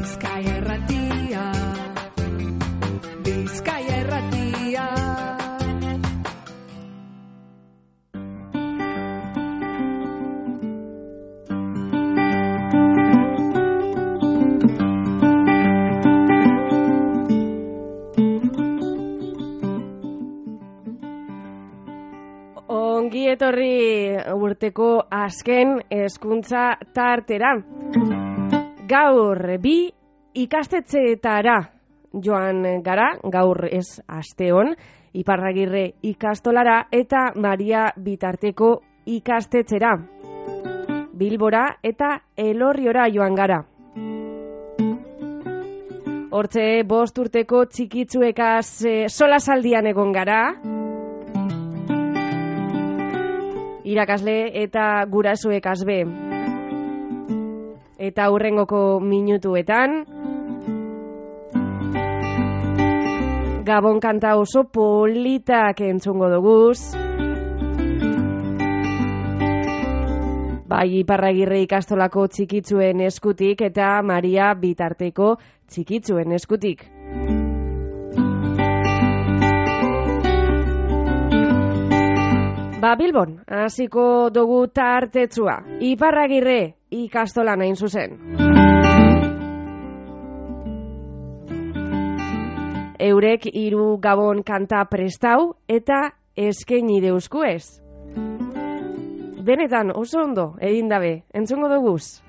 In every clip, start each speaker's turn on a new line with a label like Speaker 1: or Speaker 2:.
Speaker 1: Bizkaia erratia Bizkaia erratia
Speaker 2: Ongi etorri urteko azken hezkuntza tartera. Gaur bi ikastetxeetara joan gara, gaur ez asteon, Iparragirre ikastolara eta Maria bitarteko ikastetxera. Bilbora eta Elorriora joan gara. Hortze bost urteko txikitzuekaz e, solasaldian egon gara, irakasle eta gurasoek azbe. Eta hurrengoko minutuetan, Gabon kanta oso politak entzungo duguz. Bai, Iparragirre ikastolako txikitzuen eskutik eta Maria bitarteko txikitzuen eskutik. Ba, Bilbon, hasiko dugu tartetzua. Iparragirre ikastola nain zuzen. Eurek hiru gabon kanta prestau eta eskaini deusku ez. Benetan oso ondo egin dabe, entzungo duguz.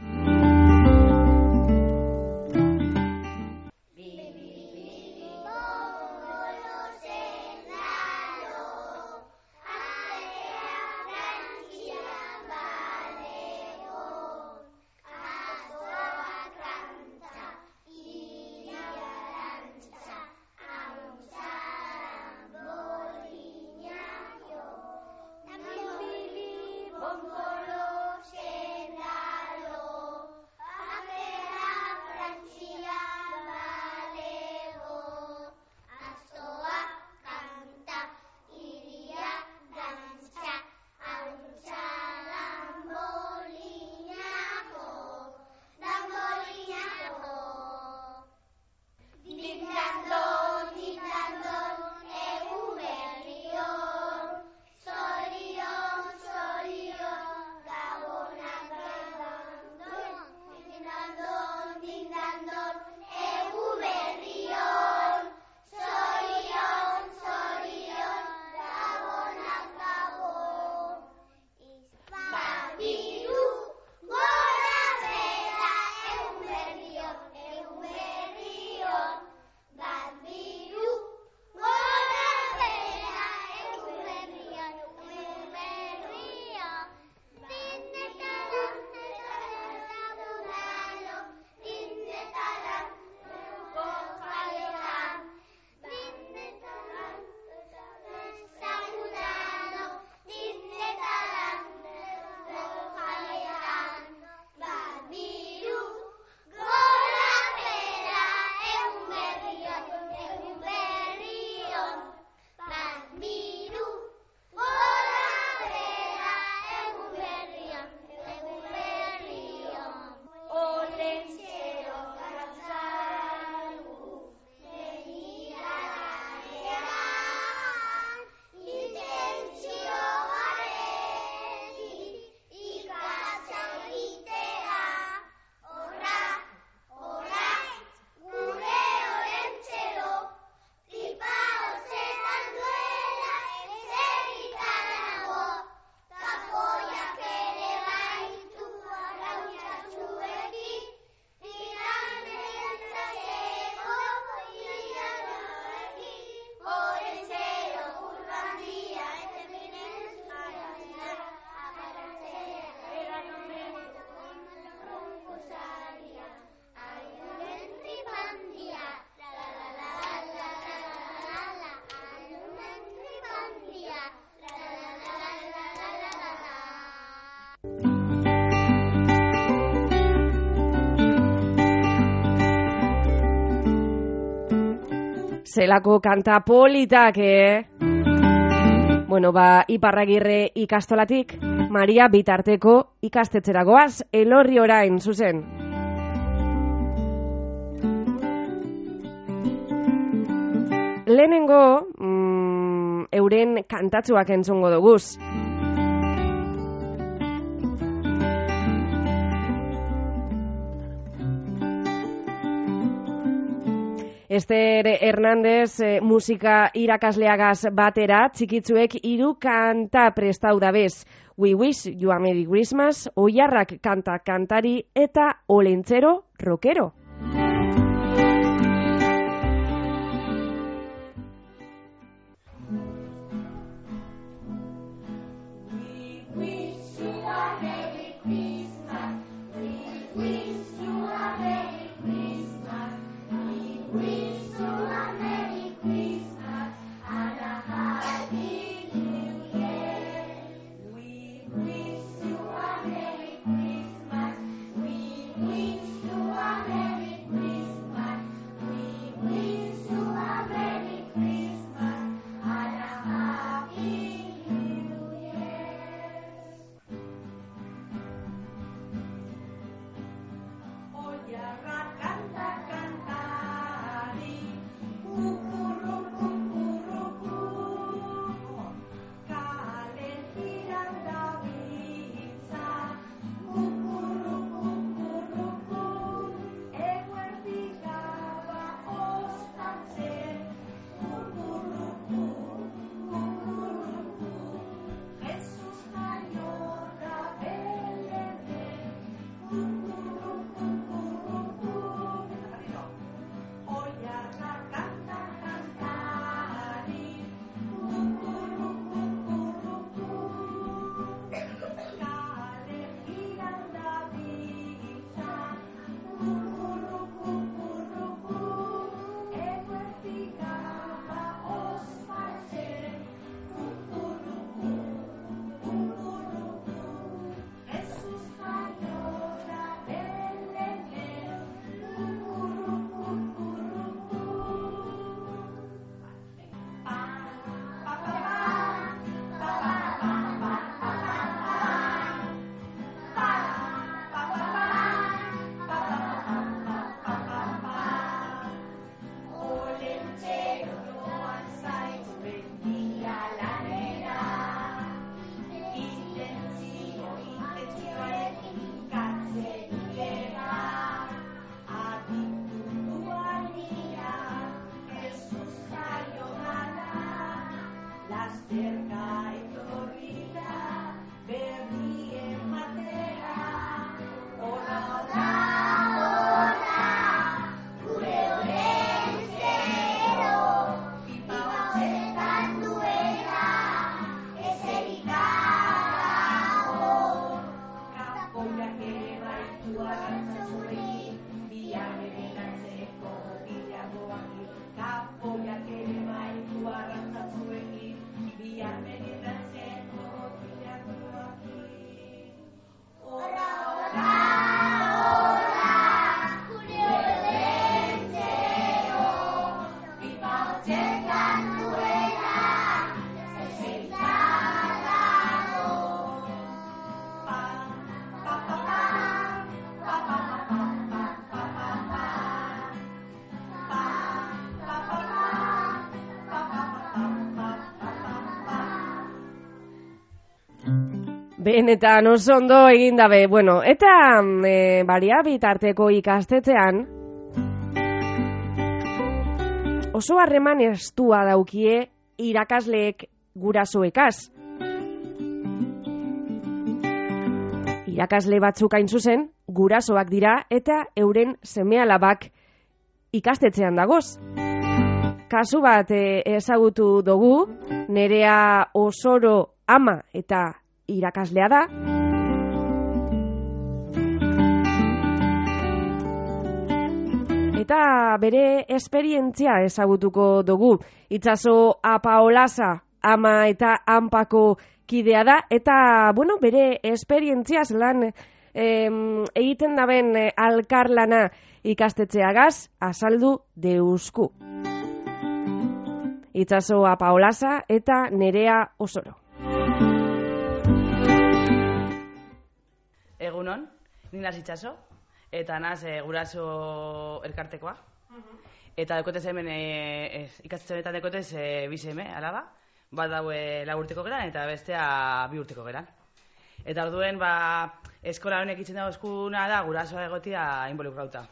Speaker 2: zelako kanta politak, eh? Bueno, ba, iparragirre ikastolatik, Maria bitarteko ikastetzeragoaz, elorri orain, zuzen.
Speaker 3: Lehenengo, mm, euren kantatzuak entzongo duguz. Euren kantatzuak entzongo duguz. Ester Hernández eh, musika irakasleagaz batera txikitzuek hiru kanta prestau dabez. We wish you a Merry Christmas, Oiarrak kanta kantari eta Olentzero
Speaker 4: rokero.
Speaker 3: benetan oso ondo egin dabe. Bueno, eta mm, e, baria bitarteko ikastetzean oso harreman estua daukie irakasleek gurasoekaz. Irakasle batzuk hain zuzen, gurasoak dira eta euren semealabak ikastetzean dagoz. Kasu bat e, ezagutu dugu, nerea osoro ama eta irakaslea da. Eta bere esperientzia ezagutuko dugu. Itzaso apaolasa ama eta anpako kidea da. Eta, bueno, bere esperientziaz lan em, egiten daben eh, alkarlana ikastetzeagaz, azaldu deusku. Itzaso apaolasa eta nerea osoro.
Speaker 5: egunon, nina zitsaso, eta naz e, eh, guraso elkartekoa. Mhm. Eta dekotez hemen, e, ez, ikastetzen eta dekotez e, eh, bizeme, alaba, bat daue lagurteko geran eta bestea bi urteko geran. Eta orduen, ba, eskola honek itzen dago eskuna da, guraso egotia inbolukrauta.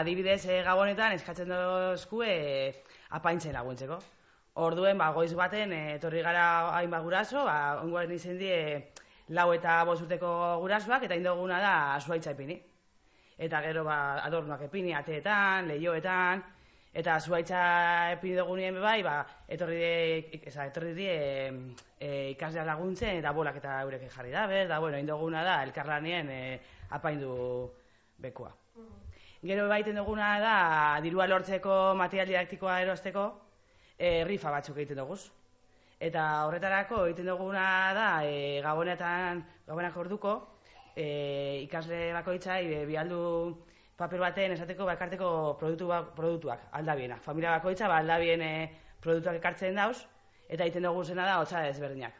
Speaker 5: Adibidez, e, gabonetan, eskatzen dago esku e, apaintzen laguntzeko. Orduen, ba, goiz baten, etorri gara hainba guraso, ba, onguaren izen die, lau eta bost urteko gurasoak, eta indoguna da zuaitza ipini. Eta gero, ba, adornoak epini, ateetan, lehioetan, eta zuaitza epini dugunien bai, ba, etorri die, eza, etorri die e, ikaslea laguntzen, eta bolak eta eurek jarri da, ber, da, bueno, indoguna da, elkarlanien e, apaindu bekua. Gero baiten duguna da, dirua lortzeko material didaktikoa erosteko, e, rifa batzuk egiten dugu. Eta horretarako egiten duguna da, e, gabonetan, gabonak orduko, e, ikasle bakoitza, e, bialdu paper baten esateko bakarteko produktu, ba- produktuak, aldabiena. Familia bakoitza, ba, aldabien e, produktuak ekartzen dauz, eta egiten dugu zena da, hotza desberdinak.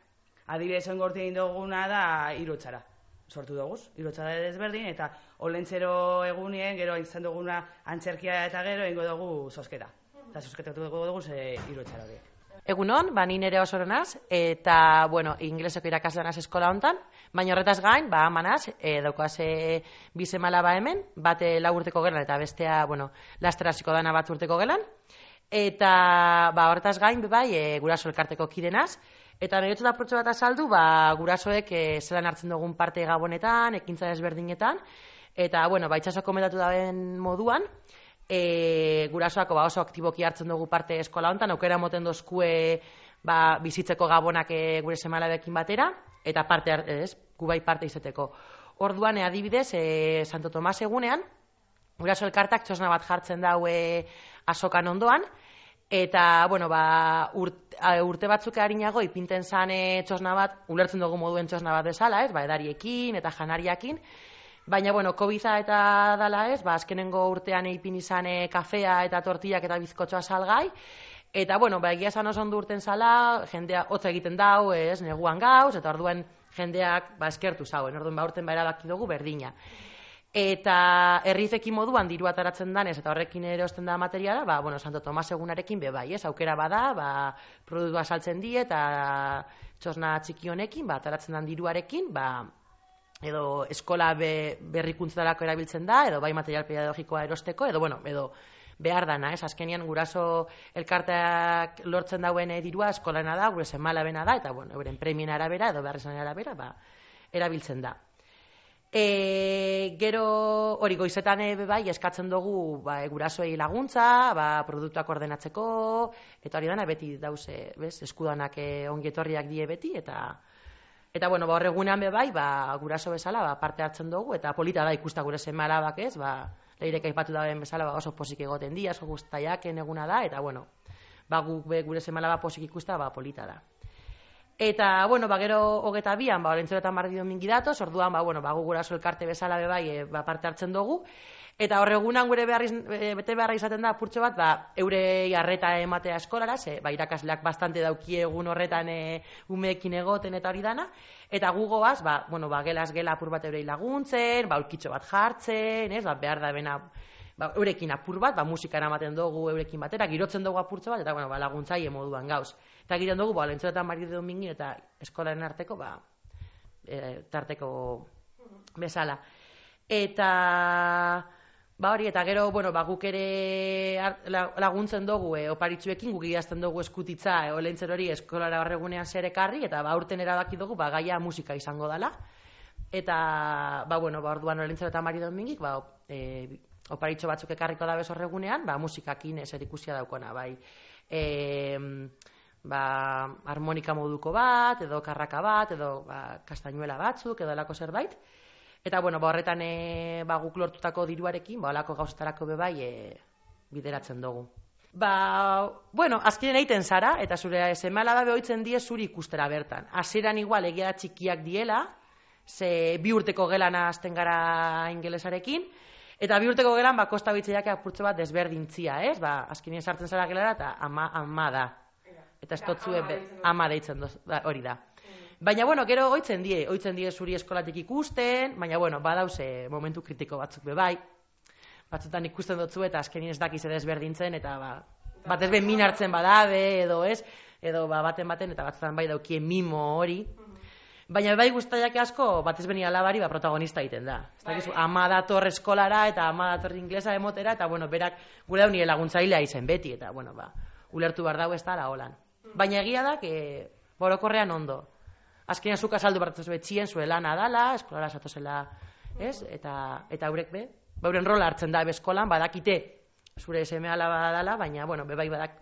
Speaker 5: Adibidez, ongorti egin duguna da, irutzara. Sortu dugu, irutzara desberdin, eta olentzero egunien, gero izan duguna antzerkia eta gero egingo dugu sosketa. Eta sosketa dugu dugu ze irutzara hori.
Speaker 6: Egunon, ba, ni nere oso naz, eta, bueno, ingleseko irakasle eskola hontan, baina horretaz gain, ba, amanaz, e, daukaz e, bizemala ba hemen, bate lau urteko gelan, eta bestea, bueno, lasteraziko dana bat urteko gelan, eta, ba, horretaz gain, bai, e, guraso elkarteko kidenaz, eta nire protxo bat azaldu, ba, gurasoek e, zelan hartzen dugun parte gabonetan, ekintza desberdinetan, eta, bueno, ba, itxaso komentatu daben moduan, e, gurasoako ba, oso aktiboki hartzen dugu parte eskola hontan, aukera moten dozkue ba, bizitzeko gabonak e, gure semalabekin batera, eta parte, ez, gu bai parte izateko. Orduan, e, adibidez, e, Santo Tomas egunean, guraso elkartak txosna bat jartzen dau e, asokan ondoan, eta, bueno, ba, urt, a, urte batzuk harinago ipinten zan e, txosna bat, ulertzen dugu moduen txosna bat bezala, ez, ba, edariekin eta janariakin, Baina, bueno, covid eta dala ez, ba, azkenengo urtean eipin izan e, kafea eta tortillak eta bizkotxoa salgai, eta, bueno, ba, egia esan oso ondo urten zala, jendea hotza egiten dau, ez, neguan gauz, eta orduan jendeak, ba, eskertu zauen, orduan, ba, urten ba, erabaki dugu berdina. Eta herrifekin moduan diru ataratzen danez eta horrekin erosten da materiala, ba, bueno, Santo Tomas egunarekin be bai, ez? Aukera bada, ba, produktua saltzen die eta txosna txiki honekin, ba, ataratzen dan diruarekin, ba, edo eskola be, berrikuntzetarako erabiltzen da, edo bai material pedagogikoa erosteko, edo, bueno, edo behar dana, ez? Azkenian guraso elkarteak lortzen dauen dirua eskolana da, gure semalabena da, eta, bueno, euren premien arabera, edo behar izan arabera, ba, erabiltzen da. E, gero hori goizetan e, bai eskatzen dugu ba, e, gurasoei laguntza, ba, produktuak ordenatzeko, eta hori dana beti dauze, bez, eskudanak e, ongi etorriak die beti, eta Eta bueno, ba horregunean be bai, ba guraso bezala ba, parte hartzen dugu eta polita da ikusta gure seme ez? Ba leirek aipatu daben bezala ba, oso posik egoten dira, oso gustaiaken eguna da eta bueno, ba guk be gure seme posik ikusta ba polita da. Eta, bueno, ba, gero hogeta bian, ba, olentzoretan barri domingi datoz, orduan, ba, bueno, ba, gu guraso elkarte bezala be bai, e, ba, parte hartzen dugu. Eta horregunan gure behar, iz- e, bete beharra izaten da purtxo bat, ba, eure arreta ematea eskolara, ze, ba, irakasleak bastante dauki egun horretan e, umeekin egoten eta hori dana. Eta gugoaz, ba, bueno, ba, gelaz gela apur bat eurei laguntzen, ba, ulkitxo bat jartzen, ez, ba, behar da bena, ba, eurekin apur bat, ba, musika eramaten dugu eurekin batera, girotzen dugu apurtxo bat, eta, bueno, ba, laguntzaile moduan gauz. Eta egiten dugu, ba, lentzoetan barri domingin eta eskolaren arteko, ba, e, tarteko bezala. Eta, ba hori, eta gero, bueno, ba, guk ere laguntzen dugu, e, oparitzuekin, guk idazten dugu eskutitza, e, olentzer hori eskolara horregunean zer ekarri, eta ba, urten erabaki dugu, ba, gaia musika izango dela. Eta, ba, bueno, ba, orduan olentzer eta mari domingik, ba, e, oparitxo batzuk ekarriko da horregunean, ba, musikakin ezer ikusia daukona, bai. E, ba, harmonika moduko bat, edo karraka bat, edo ba, kastainuela batzuk, edo alako zerbait. Eta, bueno, ba, horretan e, ba, guk lortutako diruarekin, ba, alako gauzetarako be bai e, bideratzen dugu. Ba, bueno, azkenen egiten zara, eta zure semala da behoitzen die zuri ikustera bertan. Hasieran igual egia txikiak diela, ze bi urteko gelana hasten gara ingelesarekin, eta bi urteko gelan, ba, kosta bitzeiak apurtze bat desberdintzia, ez? Ba, azkenien sartzen zara gelara, eta ama, ama da. Eta ez dotzue, be- ama deitzen doz, da, hori da. Baina, bueno, gero oitzen die, oitzen die zuri eskolatik ikusten, baina, bueno, badauze momentu kritiko batzuk be bai. batzutan ikusten dutzu eta azkenin ez dakiz ere ezberdintzen eta ba, batez be min hartzen badabe edo ez, edo ba, baten baten eta batzutan bai daukie mimo hori. Baina bai guztaiak asko, batez beni alabari, ba, protagonista egiten da. Ez dakizu, ama dator eskolara eta ama dator inglesa emotera, eta bueno, berak gure hau nire laguntzailea izen beti, eta bueno, ba, ulertu behar dago ez da, holan. Baina egia da, que, borokorrean ondo. Azkenean zuka saldu bartuz betxien zuela nadala, eskolara satozela, ez? Eta, eta eurek be, bauren rola hartzen da eskolan, badakite zure seme alaba dala, baina, bueno, bebai badak.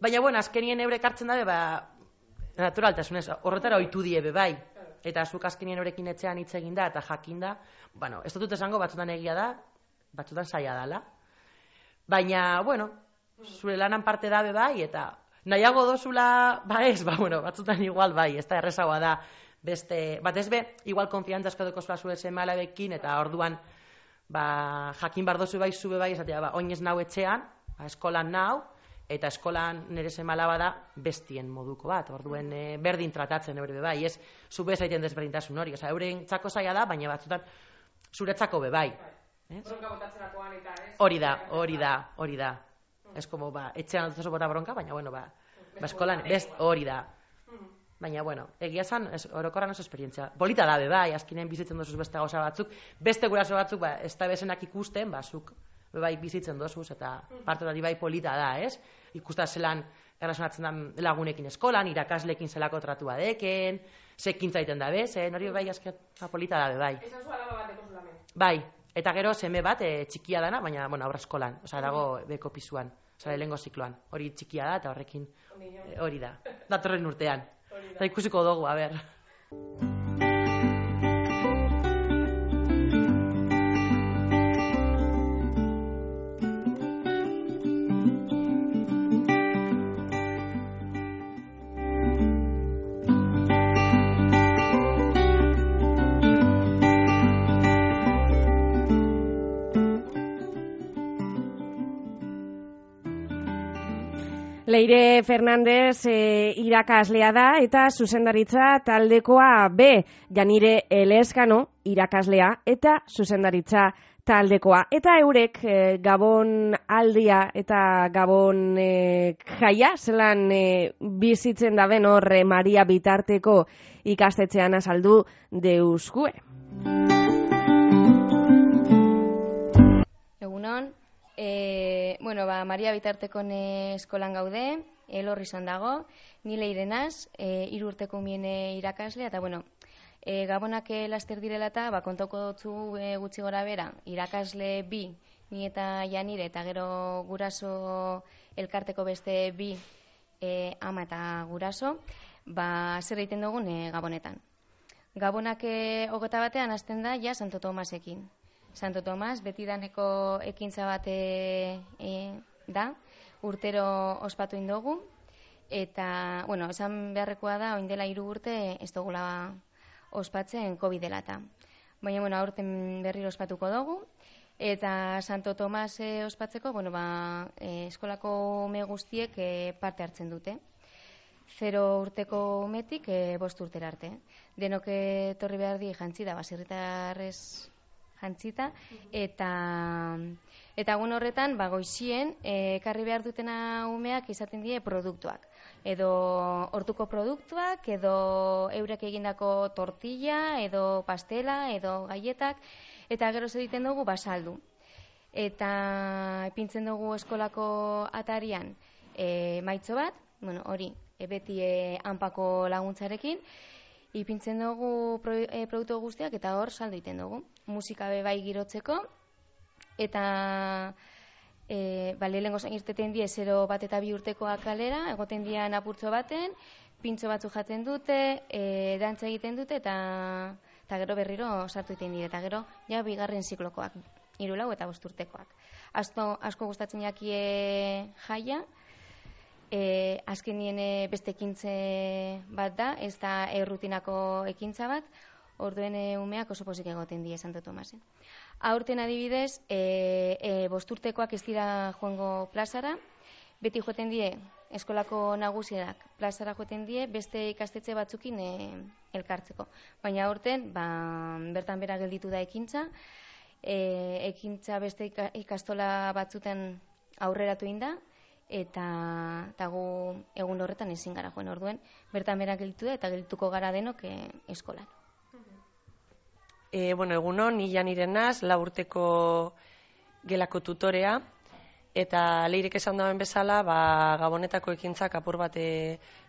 Speaker 6: Baina, bueno, azkenien eurek hartzen dabe, ba, naturaltasunez, horretara ohitu die bebai. Eta zuk azkenien horrekin etxean hitz egin da, eta jakin da, bueno, ez dut esango batzutan egia da, batzutan saia dala. Baina, bueno, zure lanan parte dabe bai, eta nahiago dozula, ba ez, ba, bueno, batzutan igual bai, ez da errezagoa da, beste, bat ez be, igual konfiantza asko deko zure seme alabekin, eta orduan, ba, jakin bar dozu bai, zube bai, esatea, ba, oinez nau etxean, ba, eskolan nau, eta eskolan nire semala bada bestien moduko bat, orduen e, berdin tratatzen eure bai, ez zube zaiten desberdintasun hori, oza, euren txako zaila da, baina batzutan zuretzako be bai. Ez. Hori da, hori da, hori da. Ez como, ba, etxean dut bota bronka, baina, bueno, ba, ba eskolan, best, hori da. Baina, bueno, egia zan, ez, orokorran oso esperientzia. Polita da, be, bai, azkinen bizitzen dozuz beste gauza batzuk, beste guraso batzuk, ba, ez da bezenak ikusten, ba, zuk, bai, bizitzen dozuz, eta parte hori bai polita da, ez? Ikusta zelan, errazonatzen da lagunekin eskolan, irakaslekin zelako tratua deken, zekin zaiten da, bez, eh? hori bai, azken, ba, polita da, be, bai.
Speaker 3: Esan zu alaba bateko zulamen.
Speaker 6: Bai, eta gero seme bat e, txikia dana, baina, bueno, aurra eskolan, osea, dago beko pisuan, osea, lehengo zikloan. Hori txikia da, eta horrekin e, hori da, datorren urtean. Eta ikusiko dugu, a ber.
Speaker 3: Leire Fernandez e, irakaslea da eta zuzendaritza taldekoa B, Janire Eleskano irakaslea eta zuzendaritza taldekoa. Eta eurek e, Gabon aldia eta Gabon e, jaia, zelan e, bizitzen da ben horre Maria Bitarteko ikastetxean azaldu deuskue.
Speaker 7: Egunon, e, bueno, ba, Maria Bitartekon eh, eskolan gaude, elorri izan dago, nile irenaz, e, irurteko miene irakaslea, eta bueno, e, gabonak eh, laster direla eta ba, kontauko dutzu e, gutxi gora bera, irakasle bi, ni eta janire, eta gero guraso elkarteko beste bi e, ama eta guraso, ba, zer egiten dugun e, gabonetan. Gabonak hogeta batean hasten da, ja, Santo Tomasekin. Santo Tomas, beti daneko ekintza bat e, e, da, urtero ospatu indogu, eta, bueno, esan beharrekoa da, oin dela hiru urte, ez dugula ospatzen COVID dela eta. Baina, bueno, aurten berriro ospatuko dugu, eta Santo Tomas e, ospatzeko, bueno, ba, e, eskolako ume guztiek e, parte hartzen dute. Zero urteko umetik e, bost urtera arte. Denok etorri behar di jantzi da, baserritarrez jantzita, eta eta egun horretan, ba, goizien, eh, ekarri behar dutena umeak izaten die produktuak. Edo hortuko produktuak, edo eurek egindako tortilla, edo pastela, edo gaietak, eta gero egiten dugu? Basaldu. Eta ipintzen dugu eskolako atarian e, maitzo bat, bueno, hori, e, beti e, hanpako laguntzarekin, ipintzen dugu pro, e, produktu guztiak eta hor saldu egiten dugu. Musika be bai girotzeko eta e, ba, zain irteten die zero bat eta bi urtekoak kalera, egoten dian apurtzo baten, pintxo batzu jaten dute, e, dantza egiten dute eta eta gero berriro sartu egiten dira eta gero ja bigarren ziklokoak, hiru lau eta bost urtekoak. Asko, asko gustatzen jakie jaia, e, azkenien e, beste ekintze bat da, ez da errutinako ekintza bat, orduen e, umeak oso pozik egoten die Santo Tomasen. Aurten adibidez, e, e, bosturtekoak ez dira joango plazara, beti joeten die eskolako nagusiak plazara joeten die beste ikastetxe batzukin e, elkartzeko. Baina aurten, ba, bertan bera gelditu da ekintza, e, ekintza beste ika- ikastola batzuten aurreratu inda, eta, eta gu egun horretan ezin gara joen orduen, bertan berak gelditu da eta geldituko gara denok e, eskolan.
Speaker 8: E, bueno, egunon, ni janiren naz, lau urteko gelako tutorea, eta leirek esan duen bezala, ba, gabonetako ekintzak apur bat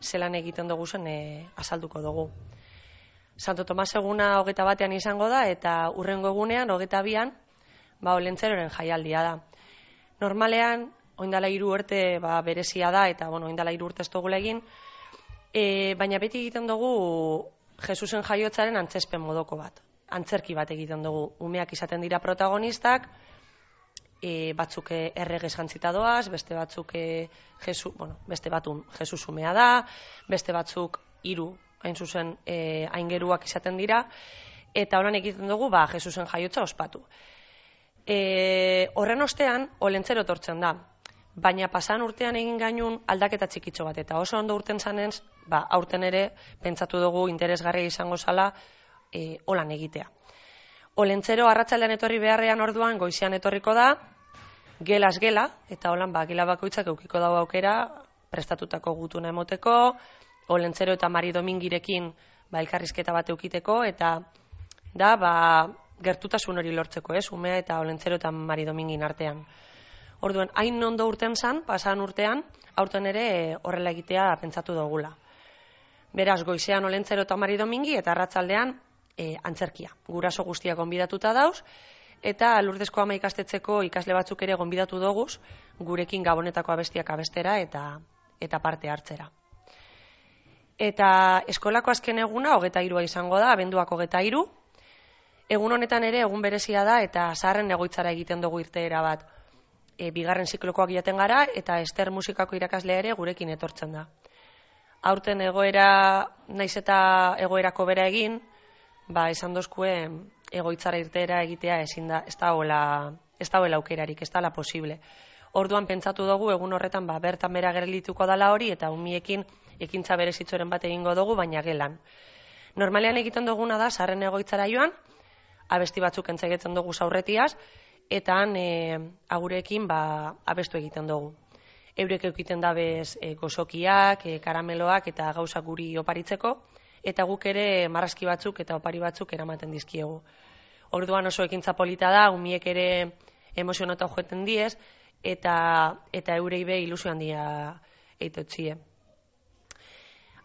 Speaker 8: zelan egiten dugu zen e, azalduko dugu. Santo Tomas eguna hogeta batean izango da, eta urrengo egunean, hogeta bian, ba, olentzeroren jaialdia da. Normalean, oindala hiru urte ba, berezia da, eta bueno, oindala hiru urte ez dugula egin, e, baina beti egiten dugu Jesusen jaiotzaren antzespen modoko bat. Antzerki bat egiten dugu. Umeak izaten dira protagonistak, e, batzuk e, erregez jantzita doaz, beste batzuk e, Jesu, bueno, beste batun Jesus umea da, beste batzuk hiru hain zuzen e, aingeruak izaten dira, eta holan egiten dugu ba, Jesusen jaiotza ospatu. E, horren ostean, olentzero tortzen da. Baina pasan urtean egin gainun aldaketa txikitxo bat, eta oso ondo urten zanez, ba, aurten ere, pentsatu dugu interesgarria izango zala, e, holan egitea. Olentzero arratzaldean etorri beharrean orduan goizean etorriko da, gelas gela, eta holan ba, gela bakoitzak eukiko dago aukera, prestatutako gutuna emoteko, Olentzero eta Mari Domingirekin ba, elkarrizketa bat eukiteko, eta da, ba, gertutasun hori lortzeko, ez, umea eta Olentzero eta Mari Domingin artean. Orduan, hain ondo urten zan, pasan urtean, aurten ere eh, horrela egitea pentsatu dugula. Beraz, goizean Olentzero eta Mari Domingi, eta arratzaldean e, antzerkia. Guraso guztiak gonbidatuta dauz, eta lurdesko ama ikastetxeko ikasle batzuk ere gonbidatu doguz, gurekin gabonetako abestiak abestera eta eta parte hartzera. Eta eskolako azken eguna, hogeta irua izango da, abenduak hogeta iru. Egun honetan ere, egun berezia da, eta zaharren egoitzara egiten dugu irteera bat. E, bigarren ziklokoak jaten gara, eta ester musikako irakaslea ere gurekin etortzen da. Aurten egoera, naiz eta egoerako bera egin, ba, esan dozkue egoitzara irteera egitea ezin da, ez da hola, ez da hola aukerarik, ez da la posible. Orduan pentsatu dugu egun horretan ba, bertan bera gerelituko dala hori eta umiekin ekintza berezitzoren bat egingo dugu baina gelan. Normalean egiten duguna da sarren egoitzara joan, abesti batzuk entzagetzen dugu zaurretiaz, eta han e, agurekin ba, abestu egiten dugu. Eurek eukiten dabez e, gozokiak, e, karameloak eta gauza guri oparitzeko, eta guk ere marrazki batzuk eta opari batzuk eramaten dizkiegu. Orduan oso ekintza polita da, umiek ere emozionata joeten diez, eta, eta eurei be ilusio handia eitotzie.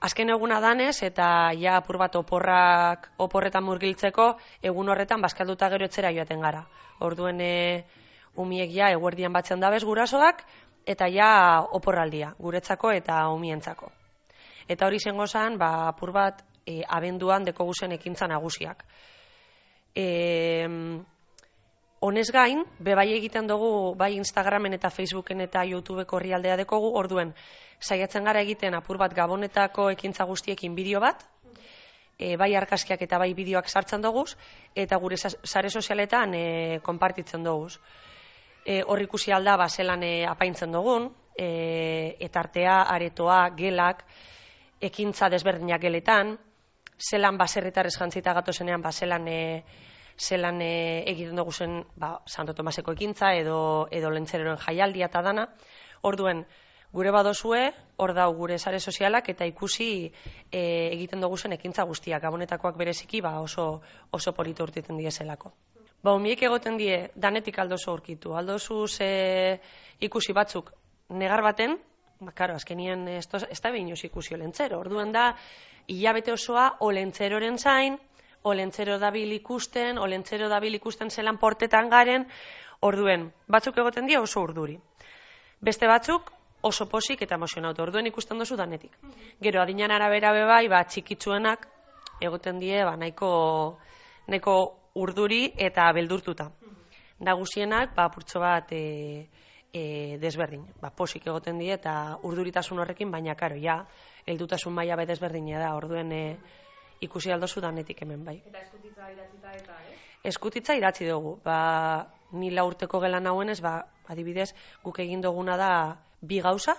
Speaker 8: Azken eguna danez, eta ja apur bat oporrak, oporretan murgiltzeko, egun horretan bazkalduta gero etxera joaten gara. Orduen e, umiek ja eguerdian batzen dabez gurasoak, eta ja oporraldia, guretzako eta umientzako. Eta hori zengo zan, ba, apur bat e, abenduan deko guzen ekintza nagusiak. E, honez gain, bebai egiten dugu bai Instagramen eta Facebooken eta YouTubeko horrialdea dekogu, orduen saiatzen gara egiten apur bat gabonetako ekintza guztiekin bideo bat, e, bai arkaskiak eta bai bideoak sartzen dugu, eta gure sa- sare sozialetan e, konpartitzen dugu. E, hor ikusi alda ba, zelan e, apaintzen dugun, e, eta artea, aretoa, gelak, ekintza desberdinak geletan, zelan baserritarrez jantzita gatozenean, ba, zelan, e, zelan e, egiten dugu zen ba, Santo Tomaseko ekintza edo, edo lentzeroren jaialdia eta dana. Orduen, gure badozue, hor dau gure sare sozialak eta ikusi e, egiten dugu zen ekintza guztiak, gabonetakoak bereziki ba, oso, oso polito urtiten diezelako. Ba, umiek egoten die, danetik aldozu aurkitu. Aldozu ze ikusi batzuk negar baten, ba, karo, azkenien ez da behin ikusi olentzero. Orduan da, hilabete osoa olentzeroren zain, olentzero dabil ikusten, olentzero dabil ikusten zelan portetan garen, orduen, batzuk egoten die oso urduri. Beste batzuk oso posik eta emozionautu, orduen ikusten duzu danetik. Gero, adinan arabera bebai, ba, txikitsuenak egoten die, ba, nahiko, nahiko urduri eta beldurtuta. Nagusienak, ba, purtso bat e, e, desberdin. Ba, posik egoten die eta urduritasun horrekin, baina karo, ja, heldutasun maila be desberdina da, orduen e, ikusi aldozu danetik hemen bai. Eta eskutitza idatzita eta, eh? Eskutitza idatzi dugu. Ba, ni lau urteko gelan hauenez, ba, adibidez, guk egin duguna da bi gauza,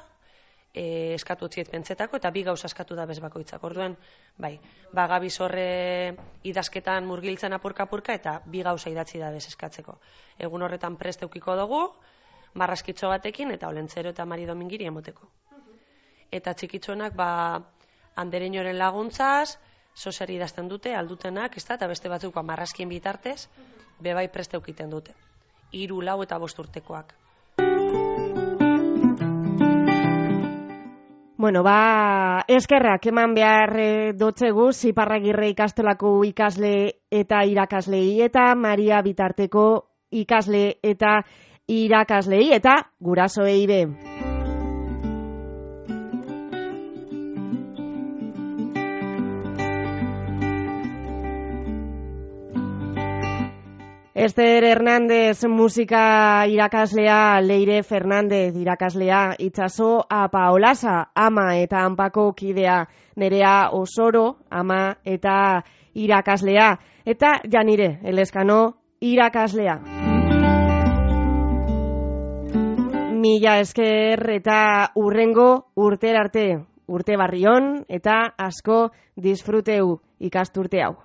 Speaker 8: e, eskatu utziet pentsetako, eta bi gauza eskatu da bez bakoitzak. Orduen, bai, ba, gabiz horre idazketan murgiltzen apurka-apurka, eta bi gauza idatzi da bez eskatzeko. Egun horretan prest eukiko dugu, marraskitxo batekin, eta olentzero eta mari domingiri emoteko. Eta txikitxoenak, ba, andereñoren laguntzaz, soser idazten dute, aldutenak, ez da, eta beste batzuk ba, marraskien bitartez, bebai prest eukiten dute. Hiru, lau eta bost urtekoak.
Speaker 3: Bueno, ba, eskerrak eman behar e, dotzegu, Ziparragirre ikastolako ikasle eta irakaslei eta Maria Bitarteko ikasle eta irakaslei eta gurasoei be. Ester Hernández musika irakaslea, Leire Fernández irakaslea, itxaso Apaolasa, ama eta anpako kidea, nerea Osoro, ama eta irakaslea, eta janire, eleskano, irakaslea. Mila esker eta urrengo urter arte, urte barrion eta asko disfruteu ikasturte hau.